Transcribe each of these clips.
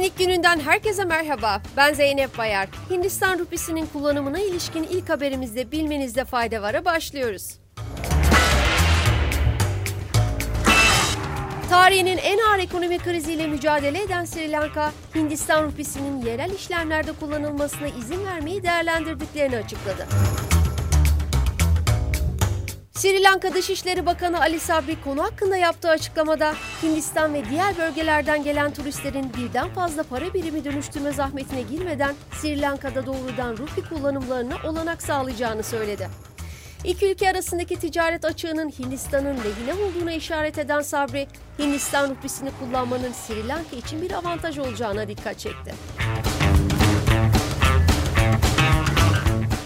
Haberin ilk gününden herkese merhaba. Ben Zeynep Bayar. Hindistan rupisinin kullanımına ilişkin ilk haberimizde bilmenizde fayda var'a başlıyoruz. Tarihinin en ağır ekonomi kriziyle mücadele eden Sri Lanka, Hindistan rupisinin yerel işlemlerde kullanılmasına izin vermeyi değerlendirdiklerini açıkladı. Sri Lanka Dışişleri Bakanı Ali Sabri konu hakkında yaptığı açıklamada Hindistan ve diğer bölgelerden gelen turistlerin birden fazla para birimi dönüştürme zahmetine girmeden Sri Lanka'da doğrudan rupi kullanımlarına olanak sağlayacağını söyledi. İki ülke arasındaki ticaret açığının Hindistan'ın lehine olduğuna işaret eden Sabri, Hindistan rupisini kullanmanın Sri Lanka için bir avantaj olacağına dikkat çekti.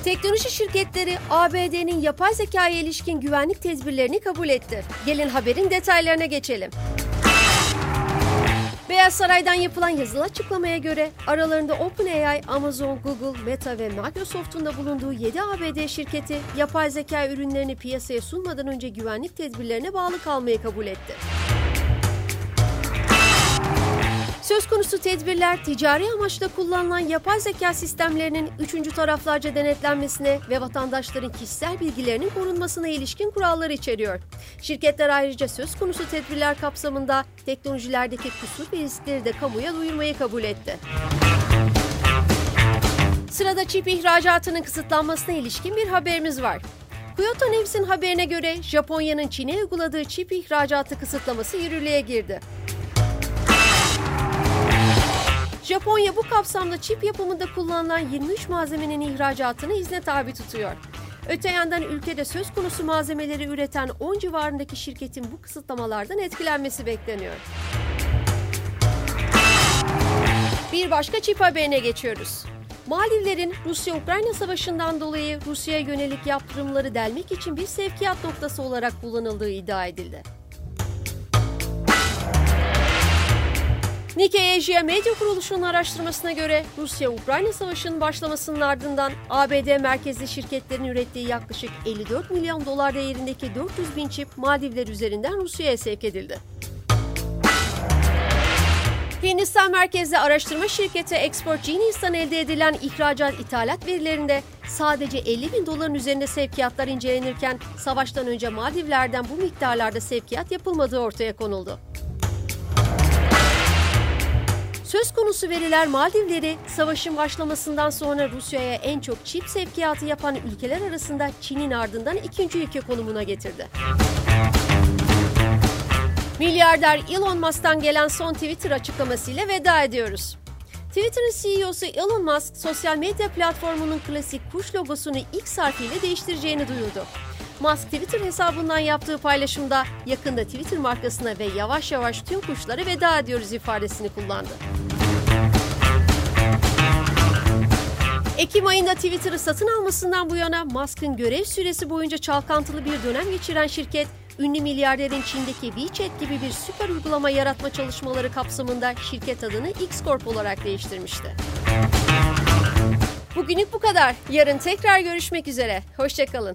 Teknoloji şirketleri ABD'nin yapay zekaya ilişkin güvenlik tedbirlerini kabul etti. Gelin haberin detaylarına geçelim. Beyaz Saray'dan yapılan yazılı açıklamaya göre aralarında OpenAI, Amazon, Google, Meta ve Microsoft'un da bulunduğu 7 ABD şirketi yapay zeka ürünlerini piyasaya sunmadan önce güvenlik tedbirlerine bağlı kalmayı kabul etti. Söz konusu tedbirler ticari amaçla kullanılan yapay zeka sistemlerinin üçüncü taraflarca denetlenmesine ve vatandaşların kişisel bilgilerinin korunmasına ilişkin kuralları içeriyor. Şirketler ayrıca söz konusu tedbirler kapsamında teknolojilerdeki kusur ve riskleri de kamuya duyurmayı kabul etti. Sırada çip ihracatının kısıtlanmasına ilişkin bir haberimiz var. Kyoto News'in haberine göre Japonya'nın Çin'e uyguladığı çip ihracatı kısıtlaması yürürlüğe girdi. Japonya bu kapsamda çip yapımında kullanılan 23 malzemenin ihracatını izne tabi tutuyor. Öte yandan ülkede söz konusu malzemeleri üreten 10 civarındaki şirketin bu kısıtlamalardan etkilenmesi bekleniyor. Bir başka çip haberine geçiyoruz. Maldivlerin Rusya-Ukrayna savaşından dolayı Rusya'ya yönelik yaptırımları delmek için bir sevkiyat noktası olarak kullanıldığı iddia edildi. Nikkei Asia Medya Kuruluşu'nun araştırmasına göre Rusya-Ukrayna savaşının başlamasının ardından ABD merkezli şirketlerin ürettiği yaklaşık 54 milyon dolar değerindeki 400 bin çip Maldivler üzerinden Rusya'ya sevk edildi. Hindistan merkezli araştırma şirketi Export Genius'tan elde edilen ihracat ithalat verilerinde sadece 50 bin doların üzerinde sevkiyatlar incelenirken savaştan önce Maldivler'den bu miktarlarda sevkiyat yapılmadığı ortaya konuldu. Söz konusu veriler Maldivleri savaşın başlamasından sonra Rusya'ya en çok çip sevkiyatı yapan ülkeler arasında Çin'in ardından ikinci ülke konumuna getirdi. Milyarder Elon Musk'tan gelen son Twitter açıklamasıyla veda ediyoruz. Twitter'ın CEO'su Elon Musk, sosyal medya platformunun klasik kuş logosunu X harfiyle değiştireceğini duyurdu. Musk Twitter hesabından yaptığı paylaşımda yakında Twitter markasına ve yavaş yavaş tüm kuşlara veda ediyoruz ifadesini kullandı. Ekim ayında Twitter'ı satın almasından bu yana Musk'ın görev süresi boyunca çalkantılı bir dönem geçiren şirket, ünlü milyarderin Çin'deki WeChat gibi bir süper uygulama yaratma çalışmaları kapsamında şirket adını X Corp olarak değiştirmişti. Bugünlük bu kadar. Yarın tekrar görüşmek üzere. Hoşçakalın.